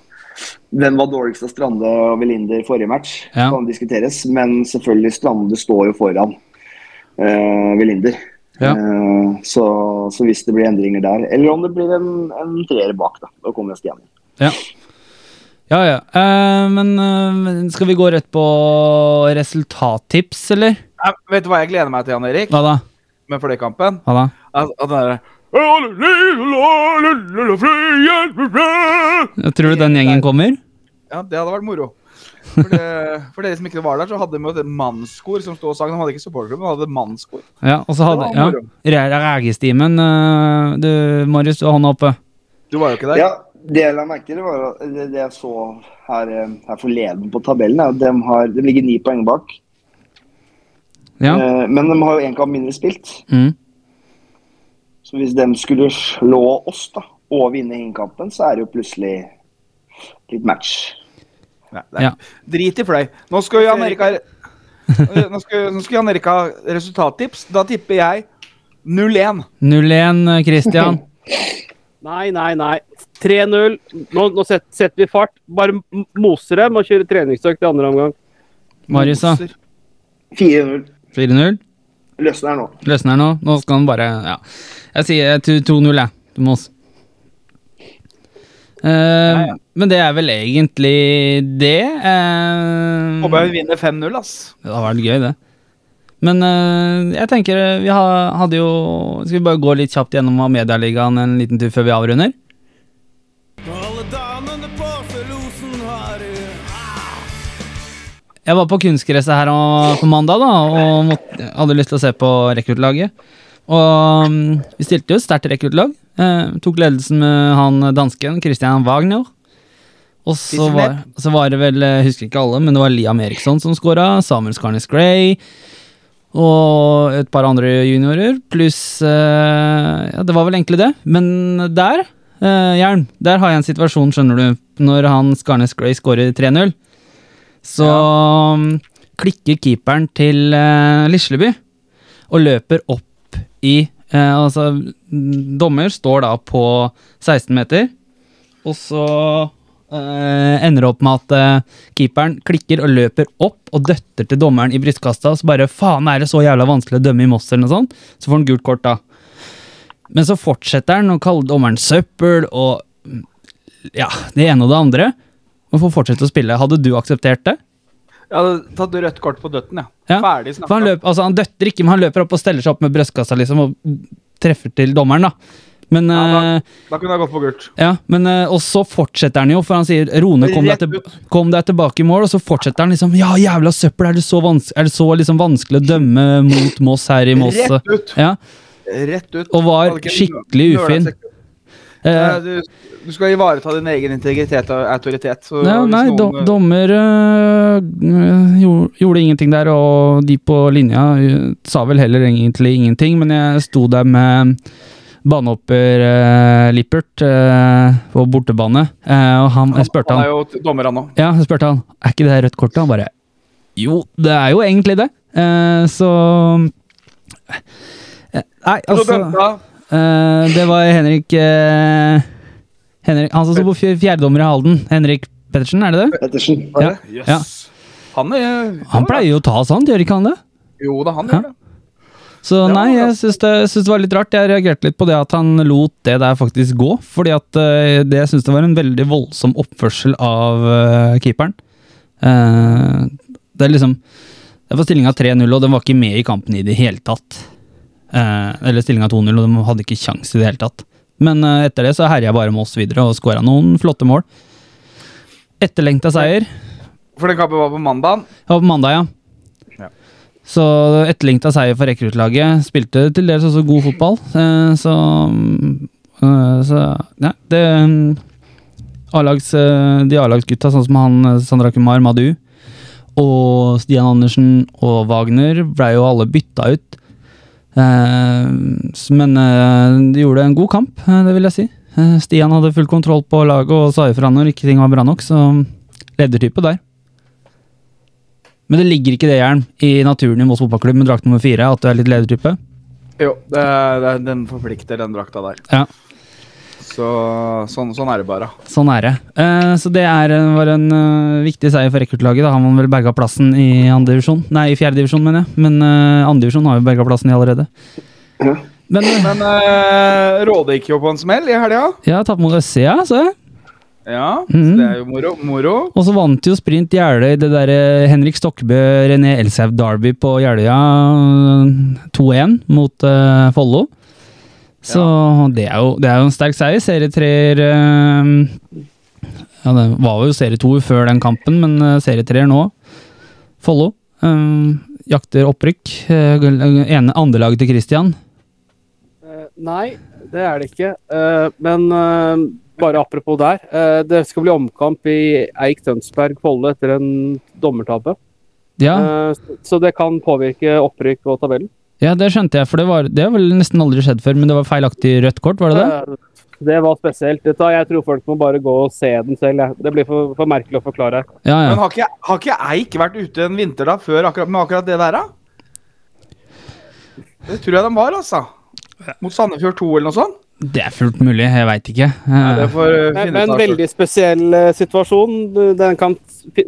Speaker 3: hvem var dårligst av Strande og Velinder i forrige match?
Speaker 4: Ja.
Speaker 3: Kan diskuteres. Men selvfølgelig, Strande står jo foran uh, Velinder.
Speaker 4: Ja.
Speaker 3: Uh, så, så hvis det blir endringer der, eller om det blir en, en treer bak, da. Da kommer Stian inn.
Speaker 4: Ja. Ja, ja. Uh, men skal vi gå rett på resultattips, eller?
Speaker 1: Vet du hva jeg gleder meg til, Jan Erik?
Speaker 4: Hva da?
Speaker 1: Med Fløykampen?
Speaker 4: Hva da?
Speaker 1: At, at den derre
Speaker 4: tror du den gjengen kommer?
Speaker 1: Ja, det hadde vært moro. For, det, for dere som ikke var der, så hadde de et mannskor som sto og sang. De hadde ikke supporterklubb, de hadde mannskor.
Speaker 4: Ja, og så hadde ja,
Speaker 1: var.
Speaker 4: Rægestimen. eh, Du, Marius, du har hånda oppe.
Speaker 1: Du var jo ikke der.
Speaker 3: Ja, det jeg la merke til, var det, det jeg så her, eh, her forleden på tabellen, er at de, har, de ligger ni poeng bak.
Speaker 4: Ja.
Speaker 3: Eh, men de har jo én kamp mindre spilt.
Speaker 4: Mm.
Speaker 3: Så hvis de skulle slå oss da, og vinne innkampen, så er det jo plutselig litt match.
Speaker 1: Nei, nei.
Speaker 4: Ja.
Speaker 1: Drit i fløy. Nå skal Jan Erik ha Nå skal, nå skal Jan Erik ha resultattips. Da tipper jeg 0-1.
Speaker 4: 0-1, eh, Christian.
Speaker 2: Nei, nei, nei. 3-0. Nå, nå set, setter vi fart. Bare moser dem og kjører treningsøkt i andre omgang.
Speaker 4: Marius, da?
Speaker 3: 4-0.
Speaker 4: 4-0.
Speaker 3: Løsner nå.
Speaker 4: Løsner nå. Nå skal han bare Ja. Jeg sier 2-0, jeg. Du må Eh, Men det er vel egentlig det. Eh,
Speaker 1: Håper vi vinner 5-0, ass.
Speaker 4: det hadde vært gøy, det. Men uh, jeg tenker eh, vi ha, hadde jo Skal vi bare gå litt kjapt gjennom Medialigaen en liten tur før vi avrunder? Jeg var på kunstgresset her og- på mandag da, og måtte, hadde lyst til å se på rekruttlaget. Og mm, vi stilte jo et sterkt rekruttlag. Eh, tok ledelsen med han dansken Christian Wagner. Og så var, så var det vel, jeg husker ikke alle, men det var Liam Eriksson som skåra. Samuel Skarnes Gray. Og et par andre juniorer. Pluss eh, Ja, det var vel egentlig det. Men der, eh, Jern, der har jeg en situasjon, skjønner du. Når han Skarnes Gray skårer 3-0, så ja. klikker keeperen til uh, Lisleby og løper opp i eh, Altså, mm, dommer står da på 16 meter, og så eh, ender det opp med at eh, keeperen klikker og løper opp og døtter til dommeren i brystkassa, så bare faen, er det så jævla vanskelig å dømme i Moss, eller noe sånt? Så får han gult kort, da. Men så fortsetter han å kalle dommeren søppel og ja, det ene og det andre. Og får fortsette å spille. Hadde du akseptert det?
Speaker 1: Jeg hadde tatt rødt kort på døtten, ja.
Speaker 4: Ja,
Speaker 1: Ferdig
Speaker 4: snakka. han, løp, altså han døtter ikke, men han løper opp og steller seg opp med brystkassa liksom, og treffer til dommeren. da. Men,
Speaker 1: Ja,
Speaker 4: da,
Speaker 1: Da kunne jeg gått på gult.
Speaker 4: ja, men eh, Og så fortsetter han jo, for han sier 'Rone, kom deg, til, kom deg tilbake i mål', og så fortsetter han liksom 'Ja, jævla søppel, er det så, vans er det så liksom vanskelig å dømme mot Moss her i Moss?'
Speaker 1: Rett ut.
Speaker 4: Ja,
Speaker 1: Rett ut.
Speaker 4: Og var skikkelig ufin. Eh,
Speaker 1: Eh, Du, du skal ivareta din egen integritet og autoritet. Så
Speaker 4: Ja, nei,
Speaker 1: noen-
Speaker 4: dommer øh, gjorde, ingenting der, og de på linja sa vel heller egentlig ingenting, men jeg sto der med banehopper øh, Lippert på bortebane, og han, jeg spurte
Speaker 1: Han
Speaker 4: han
Speaker 1: er jo dommer, han òg.
Speaker 4: Ja, jeg spurte han Er ikke det rødt kortet? Han bare Jo, det er jo egentlig det. Eh, så eh, Nei, altså Eh, det var Henrik uh, Henrik Han som sto på fj- fjerdedommer i Halden. Henrik Pettersen, er det det?
Speaker 3: Pettersen.
Speaker 4: Ja.
Speaker 1: Jøss. Han, er,
Speaker 4: Han pleier jo å ta sånt, gjør ikke han det?
Speaker 1: Jo da, han gjør det.
Speaker 4: Så
Speaker 1: Det
Speaker 4: nei, jeg syns det, det var litt rart. Jeg reagerte litt på det at han lot det der faktisk gå. Fordi at uh, det jeg syns det var en veldig voldsom oppførsel av uh, keeperen. Uh, det er liksom Det var stillinga 3-0, og den var ikke med i kampen i det hele tatt. Eh, eller stillinga 2-0, og de hadde ikke kjangs i det hele tatt. Men eh, etter det så herja bare med oss videre og skåra noen flotte mål. Etterlengta seier.
Speaker 1: For den kampen var på mandag.
Speaker 4: Ja, på mandag, ja.
Speaker 1: Ja.
Speaker 4: Så etterlengta seier for rekruttlaget. Spilte til dels også god fotball. eh, Så, eh, så Nei, det mm, A-lags, De A-lagsgutta, sånn som han Sandra Kumar Madu og Stian Andersen og Wagner, ble jo alle bytta ut. Eh, Men eh, de gjorde en god kamp, eh, det vil jeg si. Stian hadde full kontroll på laget og sa ifra når ikke ting var bra nok, så ledertype der. Men det ligger ikke det, Jern, i naturen i Moss fotballklubb med drakt nummer fire, at du er litt ledertype?
Speaker 1: Jo, det, det, den forplikter, den drakta der.
Speaker 4: Ja.
Speaker 1: Så sånn, sånn er det bare.
Speaker 4: Sånn er det. Uh, så det er, var en uh, viktig seier for rekruttlaget. Da har man vel berga plassen i andre divisjon. Nei, i fjerde divisjon, mener jeg. Men uh, andre divisjon har jo berga plassen i allerede.
Speaker 3: Ja.
Speaker 4: Men
Speaker 1: Men uh, Råde gikk jo på en smell i helga.
Speaker 4: ja, tapt mot Østsida, så jeg.
Speaker 1: Ja,
Speaker 4: mm
Speaker 1: så det er jo moro. moro.
Speaker 4: Og så vant jo Sprint Jeløy det derre Henrik Stokkebø, René Elshaug Derby på Jeløya eh, 2-1 mot Follo. Så det, er jo, det er jo en sterk seier. Serietreer eh, Ja, det var jo serie to før den kampen, men uh, serietreer nå. Follo. eh, jakter opprykk. Uh, ene andrelaget til Christian.
Speaker 2: Uh, nei, det er det ikke. Uh, men eh, bare apropos der. eh, det skal bli omkamp i Eik Tønsberg Folle etter en dommertabbe.
Speaker 4: Ja,
Speaker 2: Eh, så- så det kan påvirke opprykk og tabellen.
Speaker 4: Ja, det skjønte jeg, for det, var, det har vel nesten aldri skjedd før, men det var feilaktig rødt kort, var det det?
Speaker 2: Det var spesielt. Jeg tror folk må bare gå og se den selv. Ja. Det blir for, for merkelig å forklare Ja,
Speaker 4: Ja,
Speaker 1: Men har ikke, har ikke Eik vært ute en vinter da før akkurat, med akkurat det der, da? Det tror jeg de var, altså. Mot Sandefjord 2 eller noe sånt.
Speaker 4: Det er fullt mulig, jeg veit ikke.
Speaker 1: Det er
Speaker 2: Men,
Speaker 1: av
Speaker 2: veldig spesiell eh, situasjon. Den kan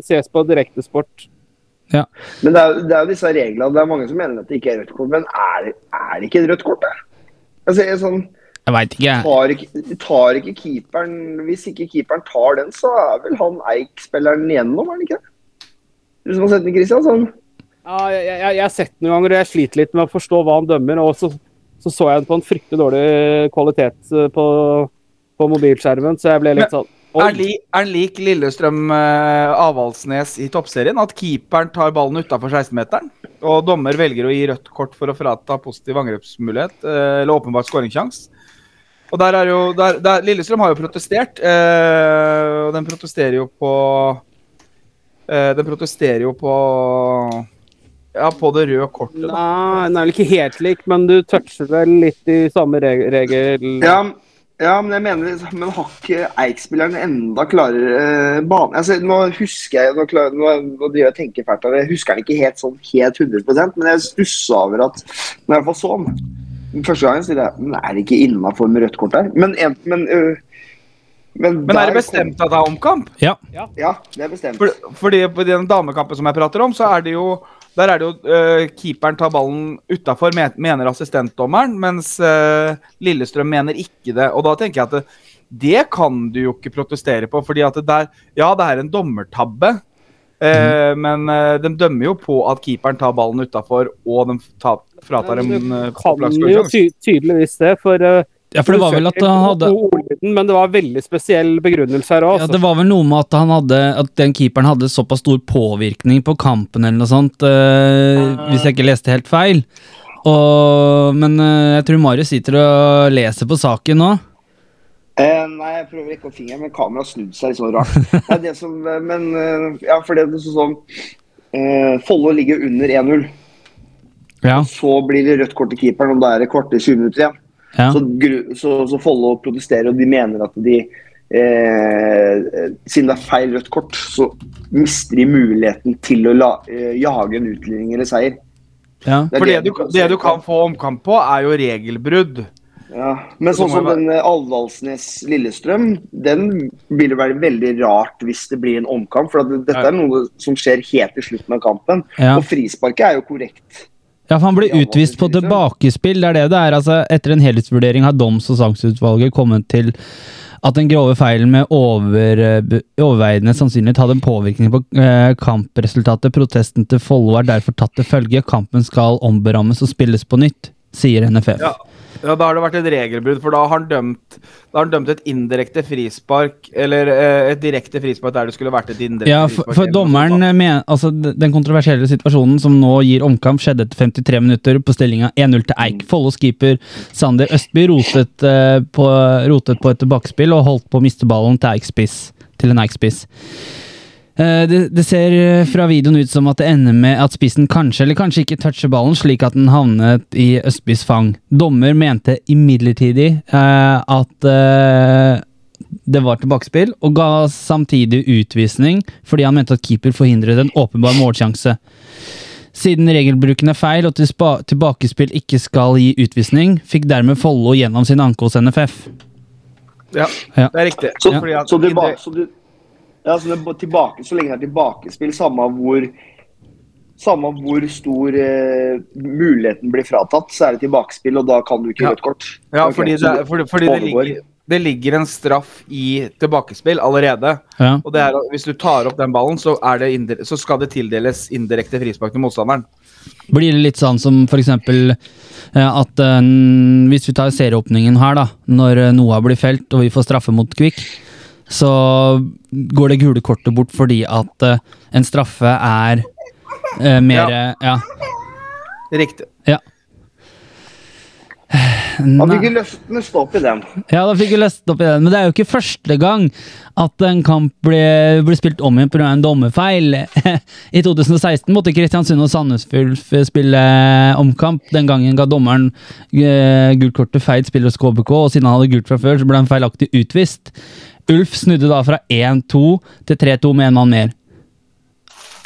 Speaker 2: ses på direktesport.
Speaker 3: Men det er, det er jo disse reglene. Det er mange som mener at det ikke er rødt kort. Men er, er det ikke et rødt kort, da? Altså, jeg sånn,
Speaker 4: Jeg veit ikke.
Speaker 3: tar, ikke, tar ikke keeperen Hvis ikke keeperen tar den, så er vel han Eik-spilleren igjennom, er det ikke det? Du som har sett den, Christian? Sånn.
Speaker 2: Ja, jeg, jeg, jeg har sett den noen ganger, og jeg sliter litt med å forstå hva han dømmer. Og så så, så jeg den på en fryktelig dårlig kvalitet eh, på, på mobilskjermen, så jeg ble litt sånn
Speaker 1: Er
Speaker 2: han,
Speaker 1: li, lik Lillestrøm uh, Avaldsnes i toppserien at keeperen tar ballen utafor 16-meteren, og dommer velger å gi rødt kort for å frata positiv angrepsmulighet, eh, eller åpenbart skåringssjanse. Og der er jo, der, der, Lillestrøm har jo protestert, eh, og den protesterer jo på eh, Den protesterer jo på Ja, på det røde kortet. Da.
Speaker 2: Nei, den er vel ikke helt lik, men du toucher vel litt i samme reg regel...
Speaker 3: Ja, ja, men jeg mener Men har ikke Eik-spilleren enda klarere eh, bane altså, Nå husker jeg Nå, klar, nå, nå driver jeg og tenker fælt her. Jeg husker han ikke helt sånn helt 100 men jeg stussa over at Når jeg i sånn Første gangen stiller jeg Men er det ikke innafor med rødt kort der? Men, en- men, uh, men,
Speaker 1: Men er det bestemt at det er omkamp?
Speaker 4: Ja.
Speaker 3: Ja, det er bestemt.
Speaker 1: For, fordi på den damekampen som jeg prater om, så er det jo der er det jo uh, keeperen tar ballen utafor, mener assistentdommeren, mens uh, Lillestrøm mener ikke det. Og da tenker jeg at det, det kan du jo ikke protestere på, fordi at det der Ja, det er en dommertabbe, eh, men øh, de dømmer jo på at keeperen tar ballen utafor, og de tar, fratar dem
Speaker 2: Du
Speaker 1: øh,
Speaker 2: kan jo ty tydeligvis det, for eh,
Speaker 4: Ja, for det var vel at han hadde
Speaker 2: ordlyden, Men det var veldig spesiell begrunnelse her òg.
Speaker 4: ja, Det var vel noe med at han hadde At den keeperen hadde såpass stor påvirkning på kampen eller noe sånt, uh, hvis jeg ikke leste helt feil. Og, men uh, jeg tror Marius sitter og leser på saken nå.
Speaker 3: Eh, nei, jeg prøver ikke å fingre, men kameraet snudde seg litt sånn rart. Nei, det som, eh, men uh, ja, for det er sånn sånn eh, Follo ligger under 1-0.
Speaker 4: Ja,
Speaker 3: Så blir det rødt kort til keeperen, og da er det kvarter 20 minutter igjen.
Speaker 4: Ja.
Speaker 3: Så, så, så Follo protesterer, og de mener at de eh, Siden det er feil rødt kort, så mister de muligheten til å la, eh, jage en utligning eller seier.
Speaker 4: ja.
Speaker 3: Det
Speaker 1: For det du,
Speaker 3: de
Speaker 1: det du kan få omkamp på, er jo regelbrudd.
Speaker 3: Ja, Men sånn som den eh, Alvdalsnes-Lillestrøm, den vil det være veldig rart hvis det blir en omkamp. For at dette er noe som skjer helt til slutten av kampen.
Speaker 4: Ja.
Speaker 3: Og frisparket er jo korrekt
Speaker 4: Ja, for Han ble utvist på tilbakespill. Det er det det er. Altså, etter en helhetsvurdering har doms- og saksutvalget kommet til at den grove feilen med over, eh, overveiende sannsynlighet hadde en påvirkning på eh, kampresultatet. Protesten til Follo er derfor tatt til følge. Kampen skal omberammes og spilles på nytt, sier NFF.
Speaker 1: Ja. Ja, Da har det vært et regelbrudd, for da har han dømt, har han dømt et indirekte frispark, eller eh, et direkte frispark der det skulle vært et indirekte
Speaker 4: Ja, for,
Speaker 1: frispark.
Speaker 4: for dommeren
Speaker 1: med
Speaker 4: men, altså, Den kontroversielle situasjonen som nå gir omkamp, skjedde etter 53 minutter på stillinga 1-0 til Eik. Follos keeper Sander Østby rotet, eh, på, rotet på et tilbakespill og holdt på å miste ballen til Eik spiss. Til en Eik-spiss. Eh, Det, det ser eh, fra videoen ut som at det ender med at spissen kanskje eller kanskje ikke toucher ballen, slik at den havnet i Østbys fang. Dommer mente imidlertid eh, at eh, det var tilbakespill, og ga samtidig utvisning fordi han mente at keeper forhindret en åpenbar målsjanse. Siden regelbruken er feil og tilbakespill ikke skal gi utvisning, fikk dermed Follo gjennom sin anke hos NFF.
Speaker 1: Ja,
Speaker 4: Ja.
Speaker 1: det er riktig.
Speaker 3: Så,
Speaker 1: Fordi at
Speaker 3: så, du, så, du, ja, så, det, er tilbake, så lenge det er tilbakespill, samme hvor samme hvor stor eh, muligheten blir fratatt, så er det tilbakespill, og da kan du ikke
Speaker 1: Ja.
Speaker 3: rødt kort.
Speaker 1: Ja,
Speaker 3: okay.
Speaker 1: fordi,
Speaker 3: det,
Speaker 1: det, fordi, fordi det, ligger, det ligger en straff i tilbakespill allerede.
Speaker 4: Ja.
Speaker 1: Og det er hvis du tar opp den ballen, så, er så skal det tildeles indirekte frispark til motstanderen.
Speaker 4: Blir det litt sånn som eksempel eh, at eh, hvis vi tar serieåpningen her, da, når eh, Noah blir felt og vi får straffe mot Kvikk, så går det gule kortet bort fordi at uh, en straffe er uh, mer
Speaker 1: Ja.
Speaker 4: Ja.
Speaker 1: Riktig.
Speaker 4: ja. Nei.
Speaker 3: fikk løst, opp i den.
Speaker 4: Ja, da fikk vi løst opp i den. Men det er jo ikke første gang at en kamp ble, ble spilt om igjen pga. en dommerfeil. I 2016 måtte Kristiansund og Sandnes Ulf spille omkamp. Den gangen ga dommeren eh, gult kort til feil spiller hos KBK, og siden han hadde gult fra før, så ble han feilaktig utvist. Ulf snudde da fra 1-2 til 3-2 med en mann mer.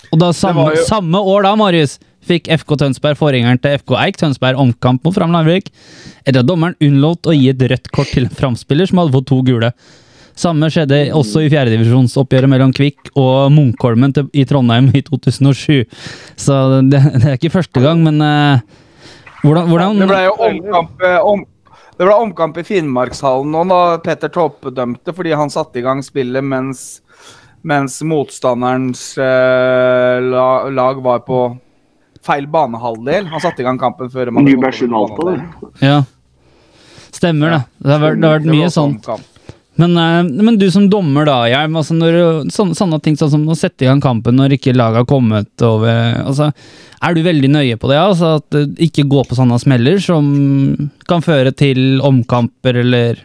Speaker 4: Og da samme,
Speaker 1: jo-
Speaker 4: samme år da, Marius, fikk FK Tønsberg forgjengeren til FK Eik Tønsberg omkamp mot Fram Larvik, etter at dommeren unnlot å gi et rødt kort til en Fram-spiller som hadde fått to gule. Samme skjedde også i fjerdedivisjonsoppgjøret mellom Kvikk og Munkholmen til, i Trondheim i 2007. Så det, det er ikke første gang, men uh, hvordan, hvordan
Speaker 1: Det ble jo omkamp, eh, om, det ble omkamp i Finnmarkshallen nå da Petter Toppe dømte fordi han satte i gang spillet mens, mens motstanderens eh, la, lag var på feil banehalvdel. Han satte i gang kampen før man
Speaker 3: Nybergsund Alta, det.
Speaker 4: Ja. Stemmer det. Det har vært, det har vært mye sånt.
Speaker 1: omkamp.
Speaker 4: Men, eh, men du som dommer, da, Hjelm. Altså sånne, sånne ting sånn som å sette i gang kampen når ikke laget har kommet over altså, Er du veldig nøye på det? Altså, at det ikke går på sånne smeller som kan føre til omkamper, eller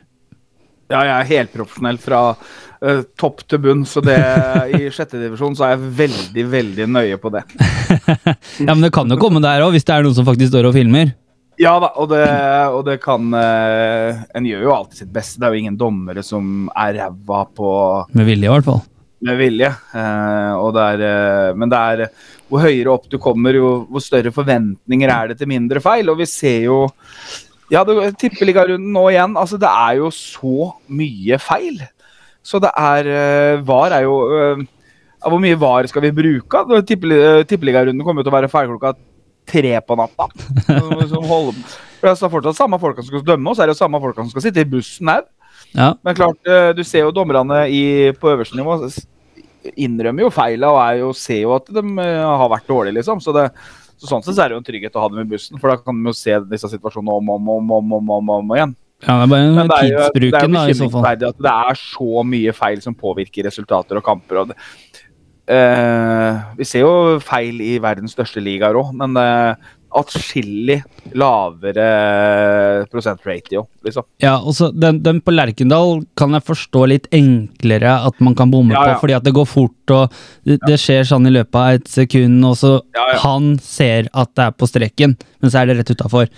Speaker 1: Ja, jeg er helprofesjonell fra uh, topp til bunn, så det, i sjette divisjon så er jeg veldig, veldig nøye på det.
Speaker 4: Ja, men det kan jo komme der òg, hvis det er noen som faktisk står og filmer.
Speaker 1: Ja da, og det, og det kan eh, En gjør jo alltid sitt beste. Det er jo ingen dommere som er ræva på
Speaker 4: Med vilje, i hvert fall.
Speaker 1: med vilje. Eh, og det er, eh, men det er Hvor høyere opp du kommer, jo hvor større forventninger er det til mindre feil. Og vi ser jo Ja, tippeligarunden nå igjen. Altså, det er jo så mye feil. Så det er eh, VAR er jo eh, Hvor mye VAR skal vi bruke? eh, Tippeligarunden kommer jo til å være ferdig klokka tre på natta. Som- holder- For det er fortsatt samme folka som skal dømme, og så er det jo samme folka som skal sitte i bussen òg.
Speaker 4: Ja.
Speaker 1: Men klart, eh, du ser jo dommerne i, på øverste nivå innrømmer jo feila og er jo, ser jo at de eh, har vært dårlige, liksom. Så, det, så sånn sett så er det jo en trygghet å ha dem i bussen, for da kan de jo se disse situasjonene om og om, om, om, om, om, igjen.
Speaker 4: ja, det er bare
Speaker 1: Men det er jo, det er jo
Speaker 4: da, i så fall.
Speaker 1: at det er så mye feil som påvirker resultater og kamper. Og det, eh, vi ser jo feil i verdens største ligaer òg, men uh, atskillig lavere prosentratio, liksom.
Speaker 4: Ja, og så den, den på Lerkendal kan jeg forstå litt enklere at man kan bomme
Speaker 1: Ja, ja.
Speaker 4: på, fordi at det går fort, og det, det skjer sånn i løpet av et sekund, og så han ser at det er på streken, men så er det rett utafor.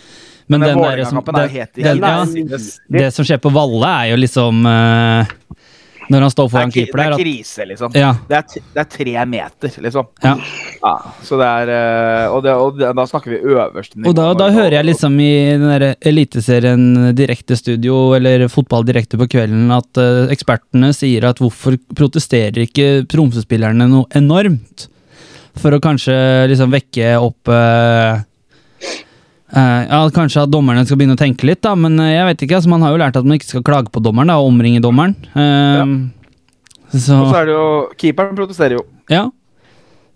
Speaker 4: Men
Speaker 1: Men
Speaker 4: den der som,
Speaker 1: er
Speaker 4: den, ja, det som skjer på Valle, er jo liksom eh, Når han står foran keeper
Speaker 1: det er krise, liksom.
Speaker 4: ja,
Speaker 1: Det er, det er tre meter, liksom.
Speaker 4: ja.
Speaker 1: Ja, så det er eh, Og, det, og da snakker vi øverste nivå.
Speaker 4: Og da, da hører jeg liksom i den der Eliteserien direkte studio, eller fotball direkte på kvelden, at uh, ekspertene sier at hvorfor protesterer ikke Tromsø-spillerne noe enormt? For å kanskje liksom vekke opp Eh, ja, Kanskje at dommerne skal begynne å tenke litt, da, men eh, jeg vet ikke. altså Man har jo lært at man ikke skal klage på dommeren da, og omringe dommeren. Ja. Så
Speaker 1: Og så er det jo Keeperen protesterer jo.
Speaker 4: Ja.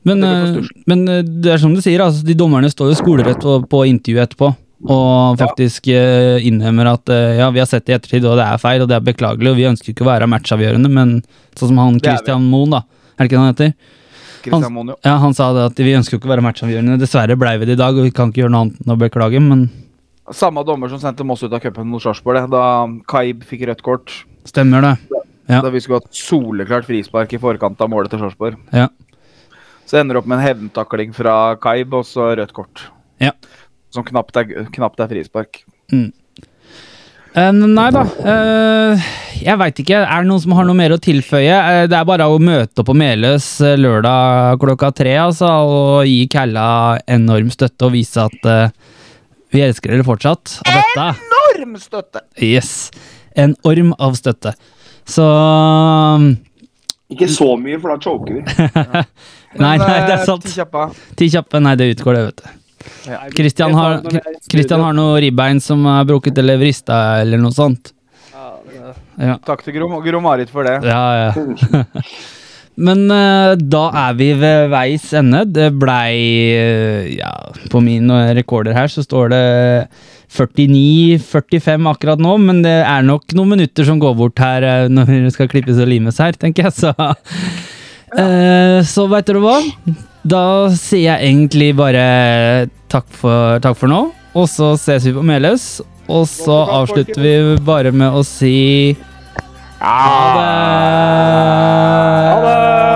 Speaker 4: Men,
Speaker 1: Det
Speaker 4: eh, men eh, det er som du sier, altså, de dommerne står jo skolerett på, på intervju etterpå. Og faktisk ja. innrømmer at eh, ja, vi har sett det i ettertid, og det er feil, og det er beklagelig, og vi ønsker ikke å være matchavgjørende, men sånn som han. Christian Moen, da. Er det ikke det han heter?
Speaker 1: Christian.
Speaker 4: Ja, Han sa det at vi ønsker jo ikke å være matchavgjørende. Dessverre blei vi det i dag, og vi kan ikke gjøre noe annet enn å beklage, men
Speaker 1: Samme dommer som sendte Moss ut av cupen mot Sarpsborg, da Kaib fikk rødt kort.
Speaker 4: stemmer det. Ja.
Speaker 1: Da vi skulle hatt soleklart frispark i forkant av målet til Sarpsborg.
Speaker 4: Ja.
Speaker 1: Så ender det opp med en hevntakling fra Kaib og så rødt kort.
Speaker 4: Ja.
Speaker 1: Som knapt er, knapt er frispark.
Speaker 4: Eh, nei da. Uh, jeg veit ikke. Er det noen som har noe mer å tilføye? Uh, det er bare å møte opp på Meløs lørdag klokka tre altså, og gi Kalla enorm støtte og vise at vi elsker dere fortsatt. Av dette.
Speaker 1: Enorm støtte!
Speaker 4: Yes. En orm av støtte. Så
Speaker 3: Ikke så mye, for da choker vi.
Speaker 4: Nei, nei, det er sant.
Speaker 1: ti kjappa.
Speaker 4: Ti kjappe. Nei, det utgår, det, vet du. Christian har, Christian har noe ribbein som er brukket eller vrista eller noe sånt. Ja.
Speaker 1: Takk til Gro, Gro Marit for det.
Speaker 4: Ja, ja. Men uh, da er vi ved veis ende. Det blei uh, Ja, på mine rekorder her så står det 49-45 akkurat nå, men det er nok noen minutter som går bort her uh, når vi skal klippes og limes her, tenker jeg, så Eh, Så veit dere hva? Da sier jeg egentlig bare takk for, takk for nå, og så ses vi på Meløs. Og så avslutter vi bare med å si ha det! Ha det!